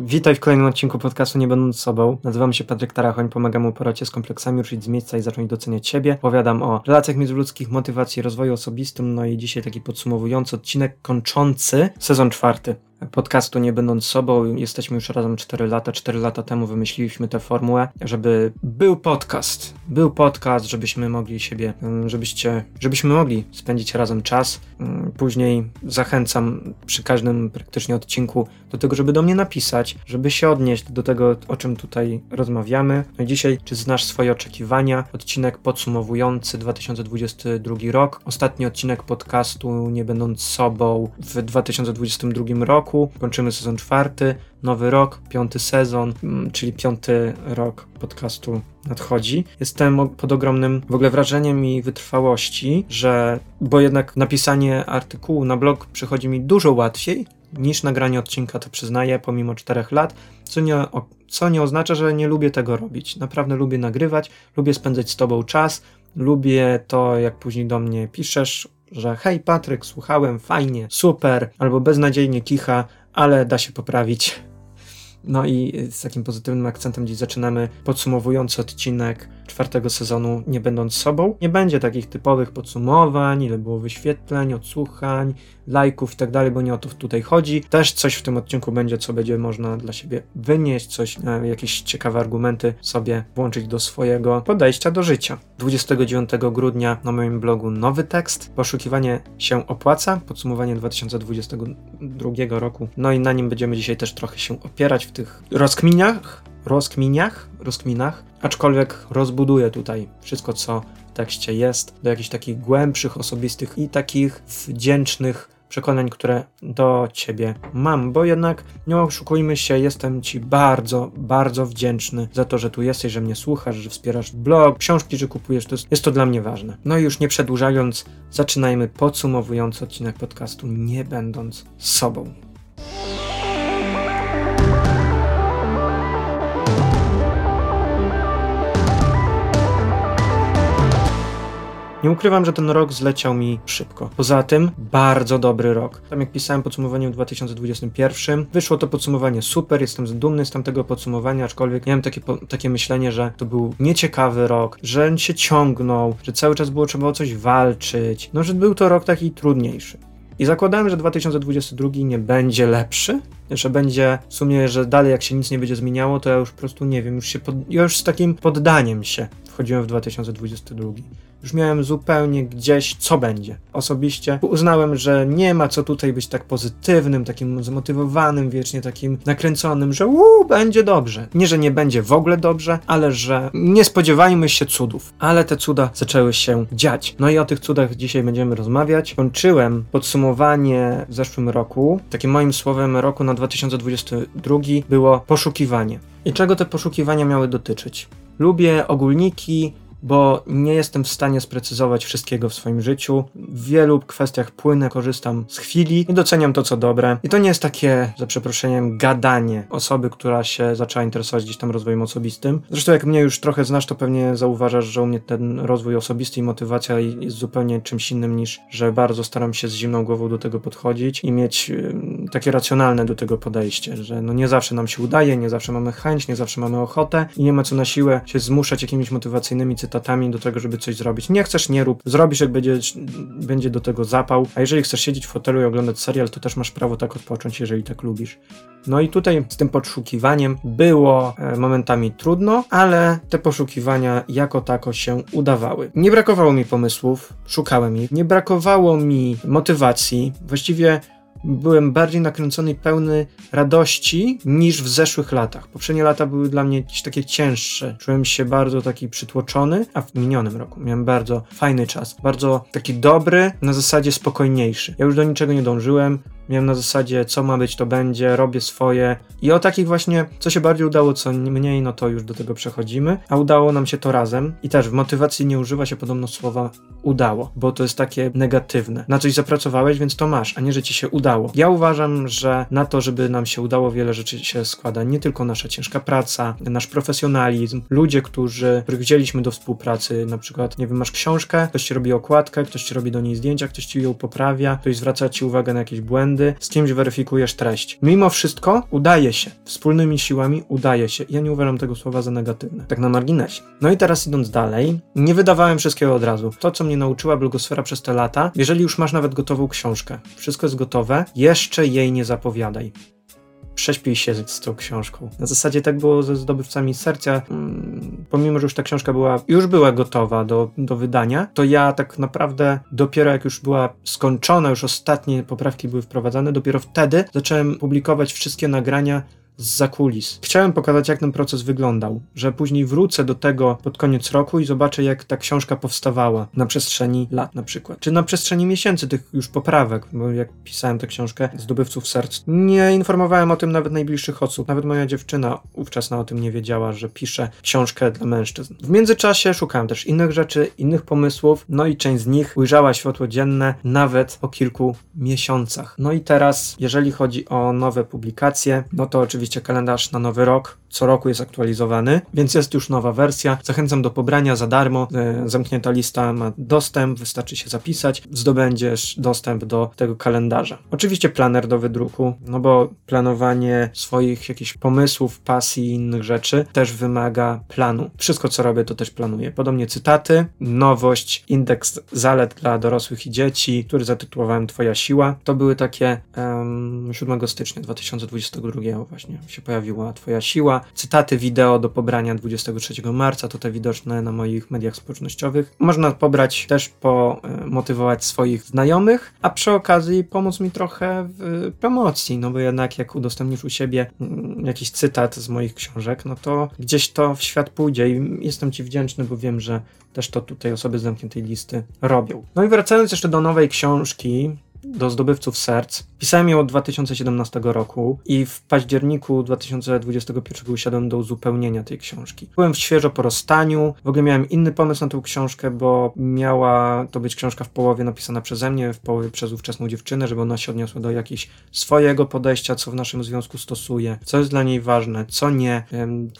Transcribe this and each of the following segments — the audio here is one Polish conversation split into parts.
Witaj w kolejnym odcinku podcastu Nie Będąc Sobą. Nazywam się Patryk Tarachoń, pomagam mu porocie z kompleksami, ruszyć z miejsca i zacząć doceniać siebie. Opowiadam o relacjach międzyludzkich, motywacji, rozwoju osobistym, no i dzisiaj taki podsumowujący odcinek kończący sezon czwarty podcastu Nie Będąc Sobą. Jesteśmy już razem 4 lata. 4 lata temu wymyśliliśmy tę formułę, żeby był podcast. Był podcast, żebyśmy mogli siebie, mm, żebyście, żebyśmy mogli spędzić razem czas. Mm, później zachęcam przy każdym praktycznie odcinku do tego, żeby do mnie napisać, żeby się odnieść do tego, o czym tutaj rozmawiamy. No i dzisiaj, czy znasz swoje oczekiwania? Odcinek podsumowujący 2022 rok. Ostatni odcinek podcastu Nie Będąc Sobą w 2022 roku roku. Kończymy sezon czwarty, nowy rok, piąty sezon, mm, czyli piąty rok podcastu nadchodzi. Jestem pod ogromnym w ogóle wrażeniem i wytrwałości, że, bo jednak napisanie artykułu na blog przychodzi mi dużo łatwiej niż nagranie odcinka, to przyznaję, pomimo czterech lat, co nie, co nie oznacza, że nie lubię tego robić. Naprawdę lubię nagrywać, lubię spędzać z Tobą czas, lubię to, jak później do mnie piszesz, że hej Patryk, słuchałem, fajnie, super, albo beznadziejnie kicha, ale da się poprawić. No i z takim pozytywnym akcentem dziś zaczynamy podsumowujący odcinek czwartego sezonu Nie Będąc Sobą. Nie będzie takich typowych podsumowań, ile było wyświetleń, odsłuchań, lajków i tak bo nie o to tutaj chodzi. Też coś w tym odcinku będzie, co będzie można dla siebie wynieść, coś, e, jakieś ciekawe argumenty sobie włączyć do swojego podejścia do życia. 29 grudnia na moim blogu nowy tekst. Poszukiwanie się opłaca. Podsumowanie 2022 roku. No i na nim będziemy dzisiaj też trochę się opierać w tych rozkminiach, rozkminiach, rozkminach, aczkolwiek rozbuduję tutaj wszystko, co w tekście jest, do jakichś takich głębszych, osobistych i takich wdzięcznych przekonań, które do ciebie mam, bo jednak nie oszukujmy się, jestem ci bardzo, bardzo wdzięczny za to, że tu jesteś, że mnie słuchasz, że wspierasz blog, książki, że kupujesz, to jest, jest to dla mnie ważne. No i już nie przedłużając, zaczynajmy podsumowujący odcinek podcastu, nie będąc sobą. Nie ukrywam, że ten rok zleciał mi szybko. Poza tym, bardzo dobry rok. Tam jak pisałem podsumowanie w 2021, wyszło to podsumowanie super, jestem dumny z tamtego podsumowania, aczkolwiek miałem takie, takie myślenie, że to był nieciekawy rok, że się ciągnął, że cały czas było trzeba o coś walczyć, no że był to rok taki trudniejszy. I zakładałem, że 2022 nie będzie lepszy, że będzie w sumie, że dalej jak się nic nie będzie zmieniało, to ja już po prostu nie wiem, już się pod, ja już z takim poddaniem się wchodziłem w 2022. Już miałem zupełnie gdzieś, co będzie. Osobiście uznałem, że nie ma co tutaj być tak pozytywnym, takim zmotywowanym, wiecznie takim nakręconym, że uuu, będzie dobrze. Nie, że nie będzie w ogóle dobrze, ale że nie spodziewajmy się cudów. Ale te cuda zaczęły się dziać. No i o tych cudach dzisiaj będziemy rozmawiać. Kończyłem podsumowanie w zeszłym roku. Takim moim słowem roku na 2022 było poszukiwanie. I czego te poszukiwania miały dotyczyć? Lubię ogólniki, bo nie jestem w stanie sprecyzować wszystkiego w swoim życiu. W wielu kwestiach płynę, korzystam z chwili i doceniam to, co dobre. I to nie jest takie, za przeproszeniem, gadanie osoby, która się zaczęła interesować gdzieś tam rozwojem osobistym. Zresztą jak mnie już trochę znasz, to pewnie zauważasz, że u mnie ten rozwój osobisty i motywacja jest zupełnie czymś innym niż, że bardzo staram się z zimną głową do tego podchodzić i mieć takie racjonalne do tego podejście, że no nie zawsze nam się udaje, nie zawsze mamy chęć, nie zawsze mamy ochotę i nie ma co na siłę się zmuszać jakimiś motywacyjnymi cytatami cytatami do tego, żeby coś zrobić. Nie chcesz, nie rób. Zrobisz, jak będzie, będzie do tego zapał. A jeżeli chcesz siedzieć w fotelu i oglądać serial, to też masz prawo tak odpocząć, jeżeli tak lubisz. No i tutaj z tym poszukiwaniem było e, momentami trudno, ale te poszukiwania jako tako się udawały. Nie brakowało mi pomysłów, szukałem ich, nie brakowało mi motywacji. Właściwie byłem bardziej nakręcony i pełny radości niż w zeszłych latach. Poprzednie lata były dla mnie jakieś takie cięższe. Czułem się bardzo taki przytłoczony, a w minionym roku miałem bardzo fajny czas. Bardzo taki dobry, na zasadzie spokojniejszy. Ja już do niczego nie dążyłem, Miałem na zasadzie, co ma być, to będzie, robię swoje. I o takich właśnie, co się bardziej udało, co mniej, no to już do tego przechodzimy. A udało nam się to razem. I też w motywacji nie używa się podobno słowa udało, bo to jest takie negatywne. Na coś zapracowałeś, więc to masz, a nie, że ci się udało. Ja uważam, że na to, żeby nam się udało, wiele rzeczy się składa. Nie tylko nasza ciężka praca, nasz profesjonalizm, ludzie, którzy, których wzięliśmy do współpracy, na przykład, nie wiem, masz książkę, ktoś ci robi okładkę, ktoś ci robi do niej zdjęcia, ktoś ci ją poprawia, ktoś zwraca ci uwagę na jakieś błędy, z kimś weryfikujesz treść. Mimo wszystko udaje się, wspólnymi siłami udaje się. Ja nie uważam tego słowa za negatywne, tak na marginesie. No i teraz idąc dalej, nie wydawałem wszystkiego od razu. To, co mnie nauczyła blogosfera przez te lata, jeżeli już masz nawet gotową książkę, wszystko jest gotowe, jeszcze jej nie zapowiadaj prześpij się z tą książką. Na zasadzie tak było ze zdobywcami serca. Mm, pomimo, że już ta książka była, już była gotowa do, do wydania, to ja tak naprawdę dopiero jak już była skończona, już ostatnie poprawki były wprowadzane, dopiero wtedy zacząłem publikować wszystkie nagrania z zakulis. Chciałem pokazać, jak ten proces wyglądał, że później wrócę do tego pod koniec roku i zobaczę, jak ta książka powstawała na przestrzeni lat na przykład, czy na przestrzeni miesięcy tych już poprawek, bo jak pisałem tę książkę Zdobywców Serc, nie informowałem o tym nawet najbliższych osób. Nawet moja dziewczyna ówczesna o tym nie wiedziała, że piszę książkę dla mężczyzn. W międzyczasie szukałem też innych rzeczy, innych pomysłów, no i część z nich ujrzała światło dzienne nawet po kilku miesiącach. No i teraz, jeżeli chodzi o nowe publikacje, no to oczywiście oczywiście kalendarz na nowy rok. Co roku jest aktualizowany, więc jest już nowa wersja. Zachęcam do pobrania za darmo. E, zamknięta lista ma dostęp, wystarczy się zapisać. Zdobędziesz dostęp do tego kalendarza. Oczywiście planer do wydruku, no bo planowanie swoich jakichś pomysłów, pasji i innych rzeczy też wymaga planu. Wszystko, co robię, to też planuję. Podobnie cytaty, nowość, indeks zalet dla dorosłych i dzieci, który zatytułowałem Twoja siła. To były takie um, 7 stycznia 2022 właśnie się pojawiła Twoja siła. Cytaty wideo do pobrania 23 marca, tutaj widoczne na moich mediach społecznościowych. Można pobrać też pomotywować swoich znajomych, a przy okazji pomóc mi trochę w promocji, no bo jednak jak udostępnisz u siebie mm, jakiś cytat z moich książek, no to gdzieś to w świat pójdzie i jestem Ci wdzięczny, bo wiem, że też to tutaj osoby z zamkniętej listy robią. No i wracając jeszcze do nowej książki, do zdobywców serc. Pisałem ją od 2017 roku i w październiku 2021 usiadłem do uzupełnienia tej książki. Byłem świeżo po rozstaniu, w ogóle miałem inny pomysł na tę książkę, bo miała to być książka w połowie napisana przeze mnie, w połowie przez ówczesną dziewczynę, żeby ona się odniosła do jakiegoś swojego podejścia, co w naszym związku stosuje, co jest dla niej ważne, co nie,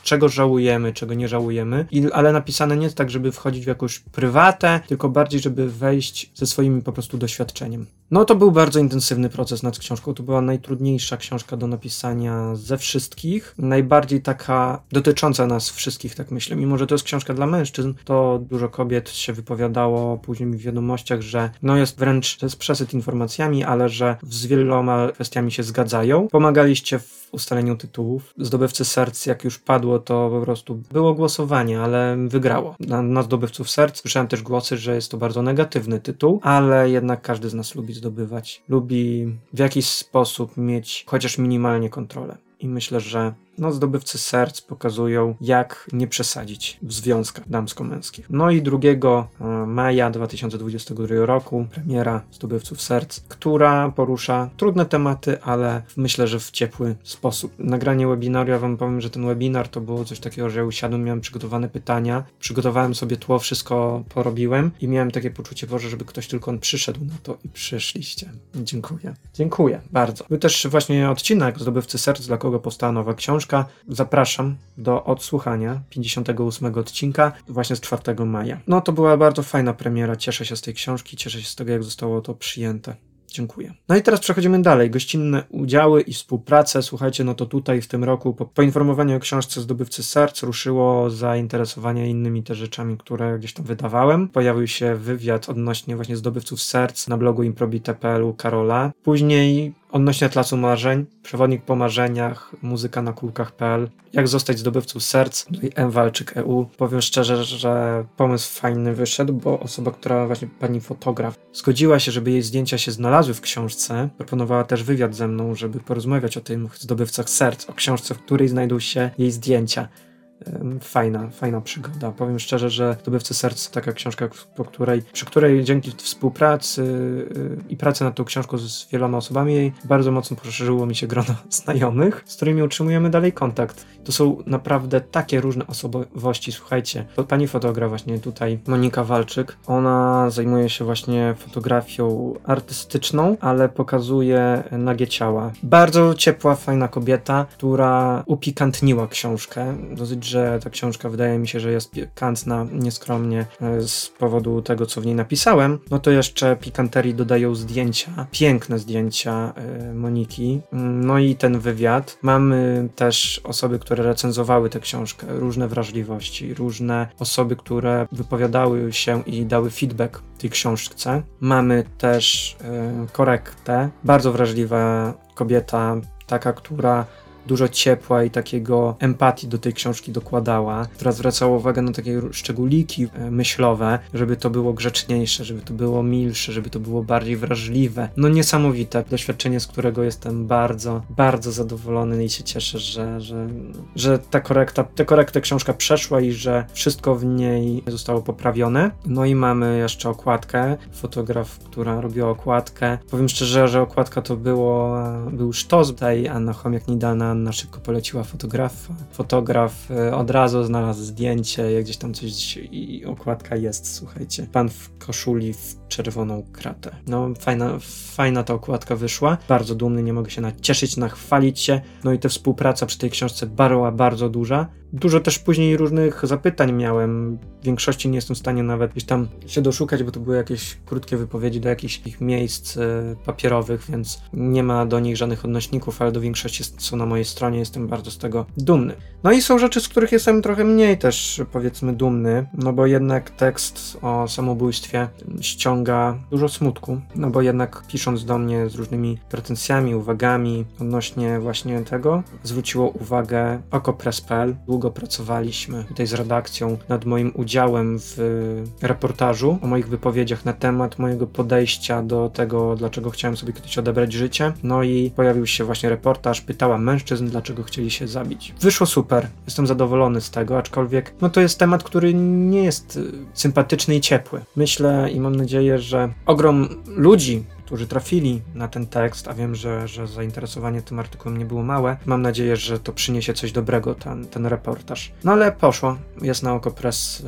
czego żałujemy, czego nie żałujemy, I, ale napisane nie tak, żeby wchodzić w jakąś prywatę, tylko bardziej, żeby wejść ze swoim po prostu doświadczeniem. No to był bardzo intensywny proces nad książką. To była najtrudniejsza książka do napisania ze wszystkich. Najbardziej taka dotycząca nas wszystkich, tak myślę. Mimo, że to jest książka dla mężczyzn, to dużo kobiet się wypowiadało później w wiadomościach, że no jest wręcz, to jest przesyt informacjami, ale że z wieloma kwestiami się zgadzają. Pomagaliście w ustaleniu tytułów. Zdobywcy serc, jak już padło, to po prostu było głosowanie, ale wygrało. Na, na zdobywców serc słyszałem też głosy, że jest to bardzo negatywny tytuł, ale jednak każdy z nas lubi zdobywać. Lubi w jakiś sposób mieć chociaż minimalnie kontrolę. I myślę, że no, zdobywcy serc pokazują, jak nie przesadzić w związkach damsko-męskich. No i 2 e, maja 2022 roku premiera zdobywców serc, która porusza trudne tematy, ale myślę, że w ciepły sposób. Nagranie webinaru, ja wam powiem, że ten webinar to było coś takiego, że ja usiadłem, miałem przygotowane pytania, przygotowałem sobie tło, wszystko porobiłem i miałem takie poczucie, Boże, żeby ktoś tylko on przyszedł na to i przyszliście. Dziękuję. Dziękuję bardzo. Był też właśnie odcinek Zdobywcy Serc, dla kogo powstała nowa książka, książka. Zapraszam do odsłuchania 58 odcinka właśnie z 4 maja. No to była bardzo fajna premiera. Cieszę się z tej książki, cieszę się z tego, jak zostało to przyjęte. Dziękuję. No i teraz przechodzimy dalej. Gościnne udziały i współpracę. Słuchajcie, no to tutaj w tym roku po poinformowaniu o książce Zdobywcy Serc ruszyło zainteresowanie innymi te rzeczami, które gdzieś tam wydawałem. Pojawił się wywiad odnośnie właśnie Zdobywców Serc na blogu improbite.pl Karola. Później Odnośnie Atlasu Marzeń, przewodnik po marzeniach, muzyka na kulkach.pl, jak zostać zdobywcą serc, no M Walczyk EU. Powiem szczerze, że pomysł fajny wyszedł, bo osoba, która właśnie pani fotograf, zgodziła się, żeby jej zdjęcia się znalazły w książce. Proponowała też wywiad ze mną, żeby porozmawiać o tym zdobywcach serc, o książce, w której znajdą się jej zdjęcia fajna, fajna przygoda. Powiem szczerze, że Zdobywcy Serc to taka książka, po której, przy której dzięki współpracy y, i pracy nad tą książką z wieloma osobami bardzo mocno poszerzyło mi się grono znajomych, z którymi utrzymujemy dalej kontakt. To są naprawdę takie różne osobowości. Słuchajcie, pani fotograf właśnie tutaj, Monika Walczyk, ona zajmuje się właśnie fotografią artystyczną, ale pokazuje nagie ciała. Bardzo ciepła, fajna kobieta, która upikantniła książkę. Dosyć, że że ta książka wydaje mi się, że jest pikantna nieskromnie e, z powodu tego, co w niej napisałem, no to jeszcze pikanterii dodają zdjęcia, piękne zdjęcia e, Moniki. No i ten wywiad. Mamy też osoby, które recenzowały tę książkę, różne wrażliwości, różne osoby, które wypowiadały się i dały feedback tej książce. Mamy też e, korektę, bardzo wrażliwa kobieta, taka, która dużo ciepła i takiego empatii do tej książki dokładała, która zwracała uwagę na takie szczególiki e, myślowe, żeby to było grzeczniejsze, żeby to było milsze, żeby to było bardziej wrażliwe. No niesamowite doświadczenie, z którego jestem bardzo, bardzo zadowolony i się cieszę, że, że, że ta korekta, tę korektę książka przeszła i że wszystko w niej zostało poprawione. No i mamy jeszcze okładkę, fotograf, która robiła okładkę. Powiem szczerze, że okładka to było, był sztos tej Anna Chomiak-Nidana Anna szybko poleciła fotografa. Fotograf e, od razu znalazł zdjęcie, gdzieś tam coś i okładka jest, słuchajcie. Pan w koszuli w czerwoną kratę. No, fajna, fajna ta okładka wyszła. Bardzo dumny, nie mogę się nacieszyć, nachwalić się. No i ta współpraca przy tej książce była bardzo duża. Dużo też później różnych zapytań miałem. W większości nie jestem w stanie nawet gdzieś tam się doszukać, bo to były jakieś krótkie wypowiedzi do jakichś ich miejsc e, papierowych, więc nie ma do nich żadnych odnośników, ale do większości są na mojej stronie. Jestem bardzo z tego dumny. No i są rzeczy, z których jestem trochę mniej też powiedzmy dumny, no bo jednak tekst o samobójstwie ściąga dużo smutku, no bo jednak pisząc do mnie z różnymi pretensjami, uwagami odnośnie właśnie tego, zwróciło uwagę Okopres.pl długo pracowaliśmy tutaj z redakcją nad moim udziałem w reportażu, o moich wypowiedziach na temat mojego podejścia do tego, dlaczego chciałem sobie kiedyś odebrać życie. No i pojawił się właśnie reportaż, pytała mężczyzn, dlaczego chcieli się zabić. Wyszło super, jestem zadowolony z tego, aczkolwiek no to jest temat, który nie jest y, sympatyczny i ciepły. Myślę i mam nadzieję, że ogrom ludzi, którzy trafili na ten tekst, a wiem, że, że zainteresowanie tym artykułem nie było małe. Mam nadzieję, że to przyniesie coś dobrego, ten, ten reportaż. No ale poszło. Jest na oko press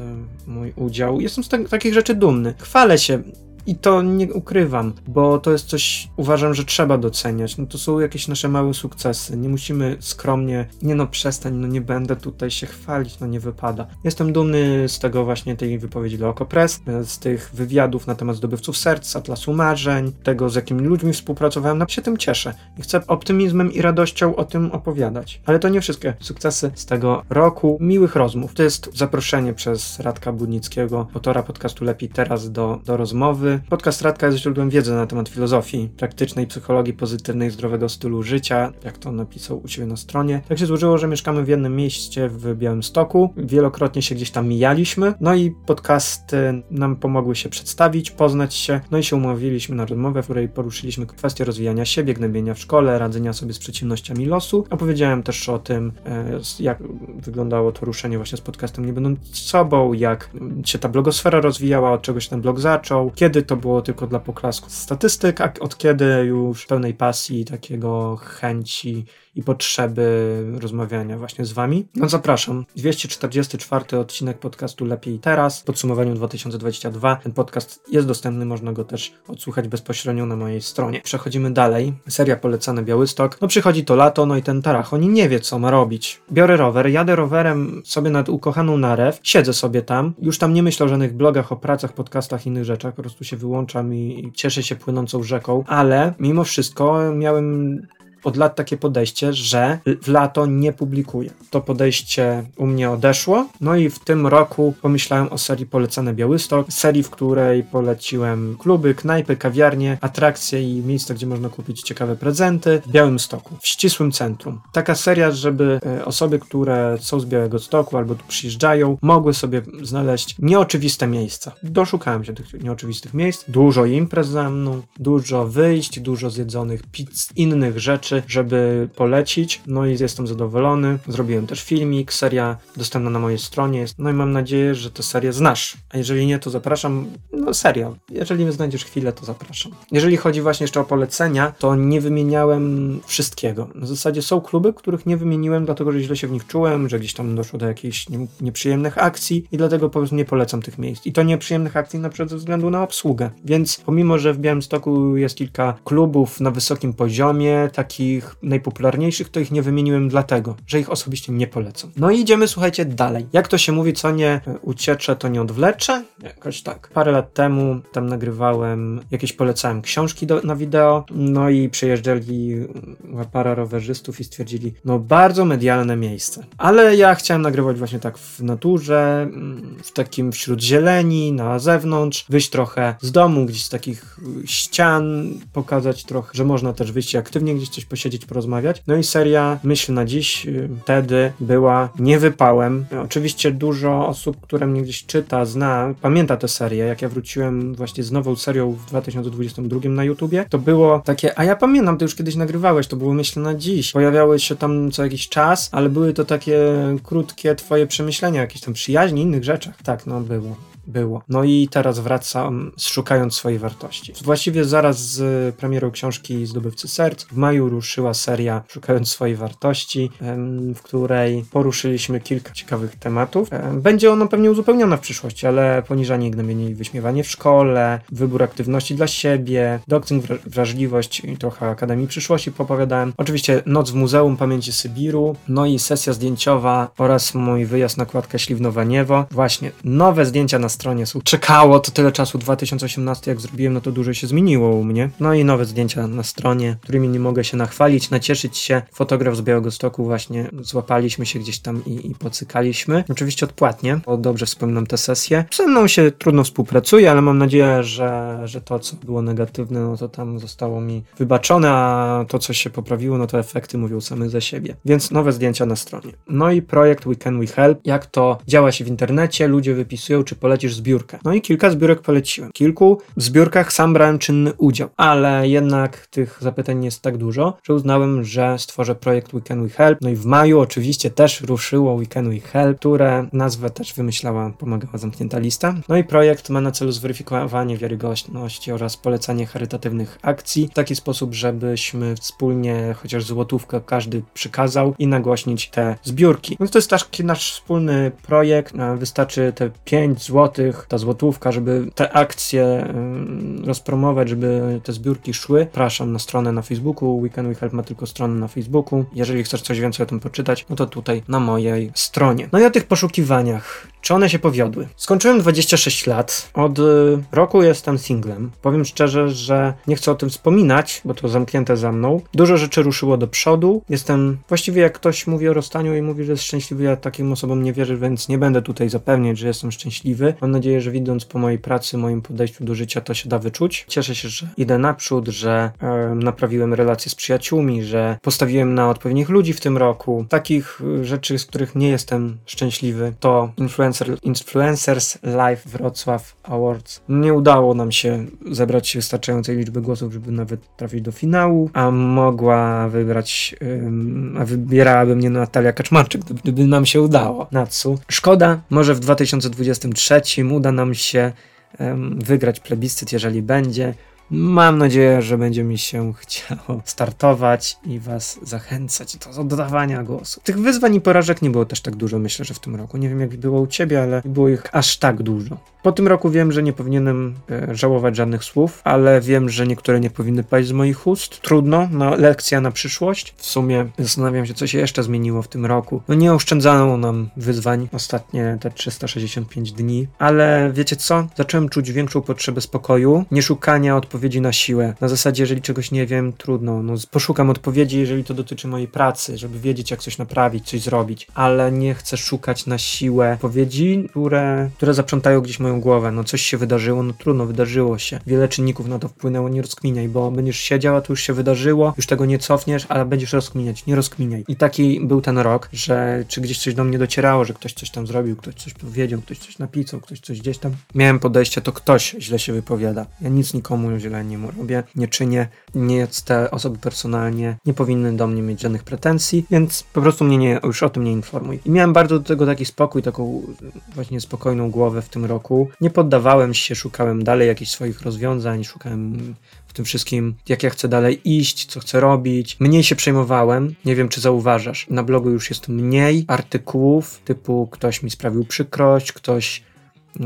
y, mój udział. Jestem z te, takich rzeczy dumny. Chwalę się i to nie ukrywam, bo to jest coś, uważam, że trzeba doceniać. No to są jakieś nasze małe sukcesy. Nie musimy skromnie, nie no przestań, no nie będę tutaj się chwalić, no nie wypada. Jestem dumny z tego właśnie tej wypowiedzi do Okopres, z tych wywiadów na temat zdobywców serc, Atlasu Marzeń, tego z jakimi ludźmi współpracowałem, no się tym cieszę. I chcę optymizmem i radością o tym opowiadać. Ale to nie wszystkie sukcesy z tego roku miłych rozmów. To jest zaproszenie przez Radka Budnickiego, autora podcastu Lepiej Teraz do, do rozmowy Podcast Radka jest źródłem wiedzy na temat filozofii, praktycznej psychologii pozytywnej, zdrowego stylu życia, jak to napisał u siebie na stronie. Tak się złożyło, że mieszkamy w jednym mieście w Białymstoku. Wielokrotnie się gdzieś tam mijaliśmy, no i podcasty nam pomogły się przedstawić, poznać się, no i się umówiliśmy na rozmowę, w której poruszyliśmy kwestię rozwijania siebie, gnębienia w szkole, radzenia sobie z przeciwnościami losu. Opowiedziałem też o tym, e, jak wyglądało to ruszenie właśnie z podcastem Nie Będąc Sobą, jak się ta blogosfera rozwijała, od czego się ten blog zaczął, kiedy to było tylko dla poklasku statystyk, a od kiedy już pełnej pasji, takiego chęci i potrzeby rozmawiania właśnie z Wami. No zapraszam. 244 odcinek podcastu Lepiej Teraz podsumowaniu 2022. Ten podcast jest dostępny, można go też odsłuchać bezpośrednio na mojej stronie. Przechodzimy dalej. Seria polecana Białystok. No przychodzi to lato, no i ten Tarachoni nie wie co ma robić. Biorę rower, jadę rowerem sobie nad ukochaną Narew, siedzę sobie tam, już tam nie myślę o żadnych blogach, o pracach, podcastach, innych rzeczach, po prostu się wyłączam i cieszę się płynącą rzeką, ale mimo wszystko miałem od lat takie podejście, że w lato nie publikuję. To podejście u mnie odeszło, no i w tym roku pomyślałem o serii Polecane Białystok, serii, w której poleciłem kluby, knajpy, kawiarnie, atrakcje i miejsca, gdzie można kupić ciekawe prezenty w Białymstoku, w ścisłym centrum. Taka seria, żeby e, osoby, które są z Białego Stoku albo tu przyjeżdżają, mogły sobie znaleźć nieoczywiste miejsca. Doszukałem się tych nieoczywistych miejsc, dużo imprez za mną, dużo wyjść, dużo zjedzonych pizz, innych rzeczy, rzeczy, żeby polecić. No i jestem zadowolony. Zrobiłem też filmik, seria dostępna na mojej stronie No i mam nadzieję, że tę serię znasz. A jeżeli nie, to zapraszam. No serio. Jeżeli znajdziesz chwilę, to zapraszam. Jeżeli chodzi właśnie jeszcze o polecenia, to nie wymieniałem wszystkiego. W zasadzie są kluby, których nie wymieniłem, dlatego że źle się w nich czułem, że gdzieś tam doszło do jakichś nie, nieprzyjemnych akcji i dlatego po prostu nie polecam tych miejsc. I to nieprzyjemnych akcji na przykład ze względu na obsługę. Więc pomimo, że w Białymstoku jest kilka klubów na wysokim poziomie, takich takich najpopularniejszych, to ich nie wymieniłem dlatego, że ich osobiście nie polecam. No i idziemy, słuchajcie, dalej. Jak to się mówi, co nie uciecze, to nie odwlecze? Jakoś tak. Parę lat temu tam nagrywałem, jakieś polecałem książki do, na wideo, no i przyjeżdżali para rowerzystów i stwierdzili, no bardzo medialne miejsce. Ale ja chciałem nagrywać właśnie tak w naturze, w takim wśród zieleni, na zewnątrz, wyjść trochę z domu, gdzieś z takich ścian, pokazać trochę, że można też wyjść aktywnie gdzieś coś posiedzieć, porozmawiać. No i seria Myśl na dziś y, wtedy była niewypałem. Oczywiście dużo osób, które mnie gdzieś czyta, zna, pamięta tę serię. Jak ja wróciłem właśnie z nową serią w 2022 na YouTubie, to było takie, a ja pamiętam, ty już kiedyś nagrywałeś, to było Myśl na dziś. Pojawiały się tam co jakiś czas, ale były to takie krótkie twoje przemyślenia, jakieś tam przyjaźni, innych rzeczach. Tak, no było było. No i teraz wracam szukając swojej wartości. Właściwie zaraz z premierą książki Zdobywcy Serc w maju ruszyła seria Szukając swojej wartości, w której poruszyliśmy kilka ciekawych tematów. Będzie ono pewnie uzupełnione w przyszłości, ale poniżanie i i wyśmiewanie w szkole, wybór aktywności dla siebie, doktryn, wrażliwość i trochę Akademii Przyszłości popowiadałem. Oczywiście Noc w Muzeum Pamięci Sybiru, no i sesja zdjęciowa oraz mój wyjazd na kładkę Śliwnowa Niewo. Właśnie, nowe zdjęcia na stronie. Czekało to tyle czasu, 2018 jak zrobiłem, no to dużo się zmieniło u mnie. No i nowe zdjęcia na stronie, którymi nie mogę się nachwalić, nacieszyć się. Fotograf z Białego Stoku właśnie złapaliśmy się gdzieś tam i, i pocykaliśmy. Oczywiście odpłatnie, bo dobrze wspominam tę sesję. Ze mną się trudno współpracuje, ale mam nadzieję, że, że to, co było negatywne, no to tam zostało mi wybaczone, a to, co się poprawiło, no to efekty mówią same ze siebie. Więc nowe zdjęcia na stronie. No i projekt We Can We Help. Jak to działa się w internecie, ludzie wypisują, czy polecisz polecisz zbiórkę. No i kilka zbiórek poleciłem. Kilku zbiórkach sam brałem czynny udział, ale jednak tych zapytań jest tak dużo, że uznałem, że stworzę projekt We Can We Help. No i w maju oczywiście też ruszyło We Can We Help, które nazwę też wymyślała, pomagała zamknięta lista. No i projekt ma na celu zweryfikowanie wiarygodności oraz polecanie charytatywnych akcji w taki sposób, żebyśmy wspólnie chociaż złotówkę każdy przykazał i nagłośnić te zbiórki. Więc to jest taki nasz wspólny projekt. Wystarczy te 5 zł ta złotówka, żeby te akcje rozpromować, żeby te zbiórki szły. Praszam na stronę na Facebooku. Weekend We Help ma tylko stronę na Facebooku. Jeżeli chcesz coś więcej o tym poczytać, no to tutaj na mojej stronie. No i o tych poszukiwaniach. Czy one się powiodły? Skończyłem 26 lat. Od y, roku jestem singlem. Powiem szczerze, że nie chcę o tym wspominać, bo to zamknięte za mną. Dużo rzeczy ruszyło do przodu. Jestem, właściwie jak ktoś mówi o rozstaniu i mówi, że jest szczęśliwy, ja takim osobom nie wierzę, więc nie będę tutaj zapewniać, że jestem szczęśliwy. Mam nadzieję, że widząc po mojej pracy, moim podejściu do życia, to się da wyczuć. Cieszę się, że idę naprzód, że e, naprawiłem relacje z przyjaciółmi, że postawiłem na odpowiednich ludzi w tym roku. Takich e, rzeczy, z których nie jestem szczęśliwy, to Influencer, Influencers Live Wrocław Awards. Nie udało nam się zebrać wystarczającej liczby głosów, żeby nawet trafić do finału, a mogła wybrać, a wybierałaby mnie Natalia Kaczmarczyk, gdyby nam się udało. Natsu. Szkoda, może w 2023 uda nam się wygrać plebiscyt, jeżeli będzie. Mam nadzieję, że będzie mi się chciało startować i Was zachęcać do oddawania głosu. Tych wyzwań i porażek nie było też tak dużo, myślę, że w tym roku. Nie wiem, jak było u Ciebie, ale było ich aż tak dużo. Po tym roku wiem, że nie powinienem e, żałować żadnych słów, ale wiem, że niektóre nie powinny paść z moich ust. Trudno, no lekcja na przyszłość. W sumie zastanawiam się, co się jeszcze zmieniło w tym roku. No nie oszczędzano nam wyzwań ostatnie te 365 dni, ale wiecie co? Zacząłem czuć większą potrzebę spokoju, nie szukania odpowiedzi na siłę. Na zasadzie, jeżeli czegoś nie wiem, trudno. No, poszukam odpowiedzi, jeżeli to dotyczy mojej pracy, żeby wiedzieć, jak coś naprawić, coś zrobić, ale nie chcę szukać na siłę odpowiedzi, które, które zaprzątają gdzieś moją moją głowę, no coś się wydarzyło, no trudno, wydarzyło się. Wiele czynników na to wpłynęło, nie rozkminiaj, bo będziesz siedział, a to już się wydarzyło, już tego nie cofniesz, ale będziesz rozkminiać, nie rozkminiaj. I taki był ten rok, że czy gdzieś coś do mnie docierało, że ktoś coś tam zrobił, ktoś coś powiedział, ktoś coś napisał, ktoś coś gdzieś tam. Miałem podejście, to ktoś źle się wypowiada. Ja nic nikomu nie robię, nie czynię, nie te osoby personalnie nie powinny do mnie mieć żadnych pretensji, więc po prostu mnie nie, już o tym nie informuj. I miałem bardzo do tego taki spokój, taką właśnie spokojną głowę w tym roku, nie poddawałem się, szukałem dalej jakichś swoich rozwiązań, szukałem w tym wszystkim, jak ja chcę dalej iść, co chcę robić. Mniej się przejmowałem. Nie wiem, czy zauważasz. Na blogu już jest mniej artykułów typu ktoś mi sprawił przykrość, ktoś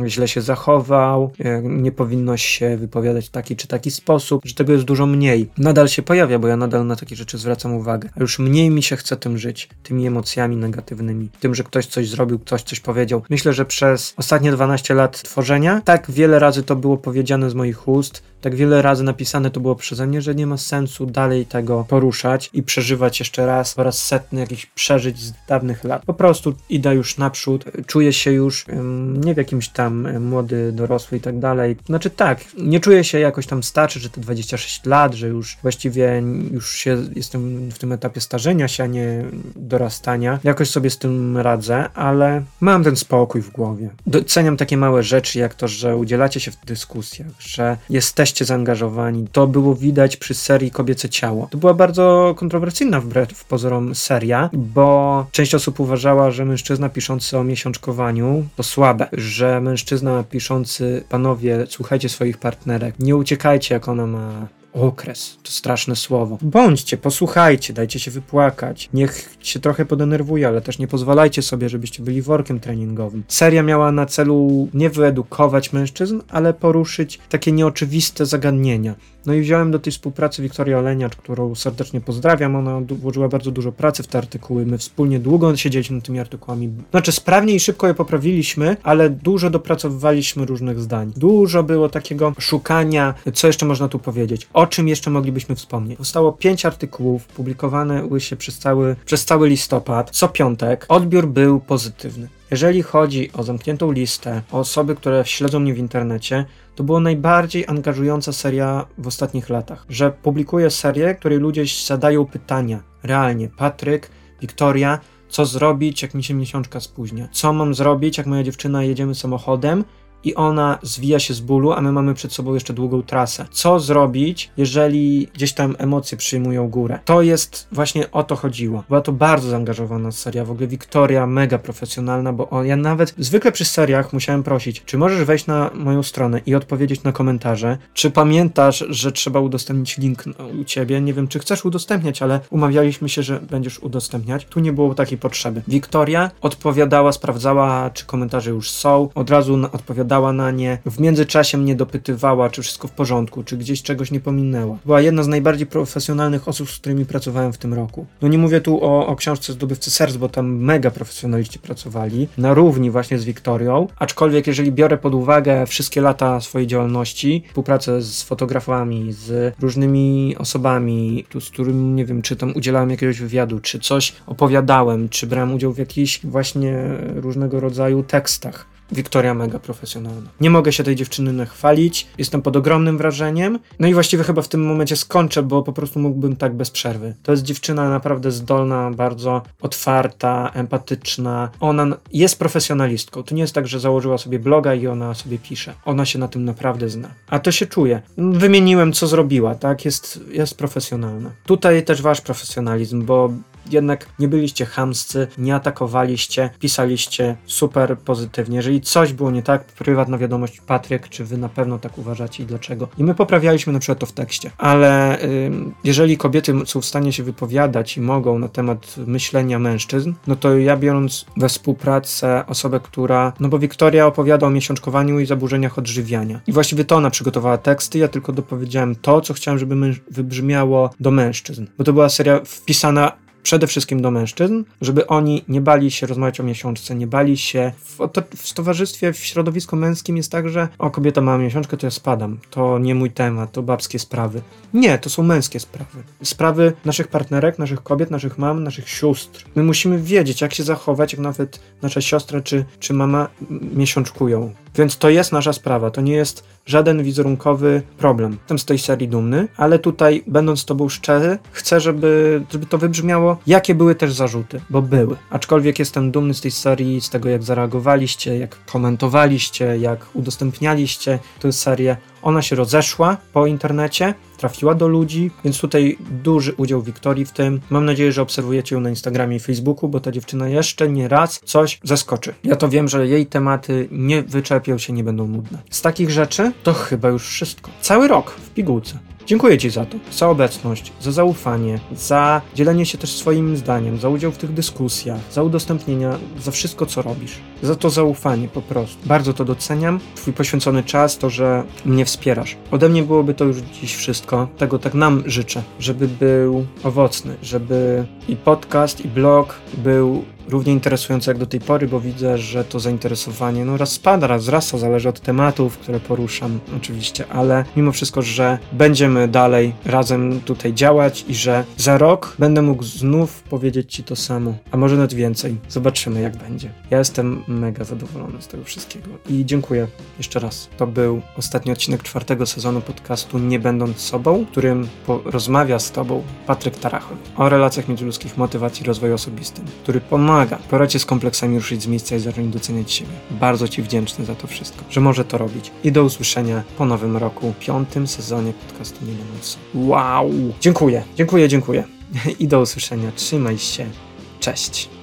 źle się zachował, e, nie powinno się wypowiadać w taki czy taki sposób, że tego jest dużo mniej. Nadal się pojawia, bo ja nadal na takie rzeczy zwracam uwagę. A już mniej mi się chce tym żyć, tymi emocjami negatywnymi, tym, że ktoś coś zrobił, ktoś coś powiedział. Myślę, że przez ostatnie 12 lat tworzenia tak wiele razy to było powiedziane z moich ust, tak wiele razy napisane to było przeze mnie, że nie ma sensu dalej tego poruszać i przeżywać jeszcze raz po raz setny jakichś przeżyć z dawnych lat. Po prostu idę już naprzód, czuję się już nie w jakimś tam młody, dorosły i tak dalej. Znaczy tak, nie czuję się jakoś tam starszy, że te 26 lat, że już właściwie już się jestem w tym etapie starzenia się, a nie dorastania. Jakoś sobie z tym radzę, ale mam ten spokój w głowie. Doceniam takie małe rzeczy, jak to, że udzielacie się w dyskusjach, że jesteście jesteście zaangażowani. To było widać przy serii Kobiece Ciało. To była bardzo kontrowersyjna wbrew pozorom seria, bo część osób uważała, że mężczyzna piszący o miesiączkowaniu to słabe, że mężczyzna piszący, panowie, słuchajcie swoich partnerek, nie uciekajcie jak ona ma okres. To straszne słowo. Bądźcie, posłuchajcie, dajcie się wypłakać. Niech się trochę podenerwuje, ale też nie pozwalajcie sobie, żebyście byli workiem treningowym. Seria miała na celu nie wyedukować mężczyzn, ale poruszyć takie nieoczywiste zagadnienia. No i wziąłem do tej współpracy Wiktorię Oleniacz, którą serdecznie pozdrawiam. Ona włożyła bardzo dużo pracy w te artykuły. My wspólnie długo siedzieliśmy nad tymi artykułami. Znaczy, sprawnie i szybko je poprawiliśmy, ale dużo dopracowywaliśmy różnych zdań. Dużo było takiego szukania, co jeszcze można tu powiedzieć, o czym jeszcze moglibyśmy wspomnieć. Powstało pięć artykułów, publikowane się przez cały, przez cały listopad, co piątek. Odbiór był pozytywny. Jeżeli chodzi o zamkniętą listę, o osoby, które śledzą mnie w internecie, to była najbardziej angażująca seria w ostatnich latach. Że publikuję serię, której ludzie zadają pytania. Realnie, Patryk, Wiktoria, co zrobić, jak mi się miesiączka spóźnia? Co mam zrobić, jak moja dziewczyna jedziemy samochodem i ona zwija się z bólu, a my mamy przed sobą jeszcze długą trasę. Co zrobić, jeżeli gdzieś tam emocje przyjmują górę? To jest właśnie o to chodziło. Była to bardzo zaangażowana seria. W ogóle Wiktoria mega profesjonalna, bo on, ja nawet zwykle przy seriach musiałem prosić, czy możesz wejść na moją stronę i odpowiedzieć na komentarze, czy pamiętasz, że trzeba udostępnić link u ciebie. Nie wiem, czy chcesz udostępniać, ale umawialiśmy się, że będziesz udostępniać. Tu nie było takiej potrzeby. Wiktoria odpowiadała, sprawdzała, czy komentarze już są, od razu odpowiadała odpowiadała na nie, w międzyczasie mnie dopytywała, czy wszystko w porządku, czy gdzieś czegoś nie pominęła. Była jedna z najbardziej profesjonalnych osób, z którymi pracowałem w tym roku. No nie mówię tu o, o książce Zdobywcy Serc, bo tam mega profesjonaliści pracowali, na równi właśnie z Wiktorią, aczkolwiek jeżeli biorę pod uwagę wszystkie lata swojej działalności, współpracę z fotografami, z różnymi osobami, tu, z którymi, nie wiem, czy tam udzielałem jakiegoś wywiadu, czy coś opowiadałem, czy brałem udział w jakichś właśnie różnego rodzaju tekstach, Wiktoria mega profesjonalna. Nie mogę się tej dziewczyny nachwalić, jestem pod ogromnym wrażeniem. No i właściwie chyba w tym momencie skończę, bo po prostu mógłbym tak bez przerwy. To jest dziewczyna naprawdę zdolna, bardzo otwarta, empatyczna. Ona jest profesjonalistką. To nie jest tak, że założyła sobie bloga i ona sobie pisze. Ona się na tym naprawdę zna. A to się czuje. Wymieniłem, co zrobiła, tak? Jest, jest profesjonalna. Tutaj też wasz profesjonalizm, bo jednak nie byliście chamscy, nie atakowaliście, pisaliście super pozytywnie. Jeżeli coś było nie tak, prywatna wiadomość Patryk, czy wy na pewno tak uważacie i dlaczego. I my poprawialiśmy na przykład to w tekście. Ale jeżeli kobiety są w stanie się wypowiadać i mogą na temat myślenia mężczyzn, no to ja biorąc we współpracę osobę, która, no bo Wiktoria opowiada o miesiączkowaniu i zaburzeniach odżywiania. I właściwie to ona przygotowała teksty, ja tylko dopowiedziałem to, co chciałem, żeby wybrzmiało do mężczyzn. Bo to była seria wpisana przede wszystkim do mężczyzn, żeby oni nie bali się rozmawiać o miesiączce, nie bali się. W, w towarzystwie, w środowisku męskim jest tak, że o kobieta ma miesiączkę, to ja spadam. To nie mój temat, to babskie sprawy. Nie, to są męskie sprawy. Sprawy naszych partnerek, naszych kobiet, naszych mam, naszych sióstr. My musimy wiedzieć, jak się zachować, jak nawet nasza siostra czy, czy mama miesiączkują. Więc to jest nasza sprawa, to nie jest żaden wizerunkowy problem. Jestem z tej serii dumny, ale tutaj, będąc z tobą szczery, chcę, żeby, żeby to wybrzmiało, jakie były też zarzuty, bo były. Aczkolwiek jestem dumny z tej serii, z tego jak zareagowaliście, jak komentowaliście, jak udostępnialiście tę serię. Ona się rozeszła po internecie, trafiła do ludzi, więc tutaj duży udział Wiktorii w tym. Mam nadzieję, że obserwujecie ją na Instagramie i Facebooku, bo ta dziewczyna jeszcze nie raz coś zaskoczy. Ja to wiem, że jej tematy nie wyczerpią się, nie będą nudne. Z takich rzeczy to chyba już wszystko. Cały rok w pigułce. Dziękuję Ci za to, za obecność, za zaufanie, za dzielenie się też swoim zdaniem, za udział w tych dyskusjach, za udostępnienia, za wszystko, co robisz. Za to zaufanie po prostu. Bardzo to doceniam. Twój poświęcony czas, to, że mnie wspierasz. Ode mnie byłoby to już dziś wszystko. Tego tak nam życzę, żeby był owocny, żeby i podcast, i blog był równie interesujące jak do tej pory, bo widzę, że to zainteresowanie no raz spada, raz wzrasta, zależy od tematów, które poruszam oczywiście, ale mimo wszystko, że będziemy dalej razem tutaj działać i że za rok będę mógł znów powiedzieć Ci to samo, a może nawet więcej. Zobaczymy jak będzie. Ja jestem mega zadowolony z tego wszystkiego i dziękuję jeszcze raz. To był ostatni odcinek czwartego sezonu podcastu Nie będąc sobą, w którym rozmawia z Tobą Patryk Tarachon o relacjach międzyludzkich, motywacji, rozwoju osobistym, który pomaga pomaga. Poradźcie z kompleksami ruszyć z miejsca i zacząć doceniać siebie. Bardzo Ci wdzięczny za to wszystko, że może to robić. I do usłyszenia po nowym roku, piątym sezonie podcastu Nie. Wow! Dziękuję, dziękuję, dziękuję. I do usłyszenia. Trzymaj się. Cześć.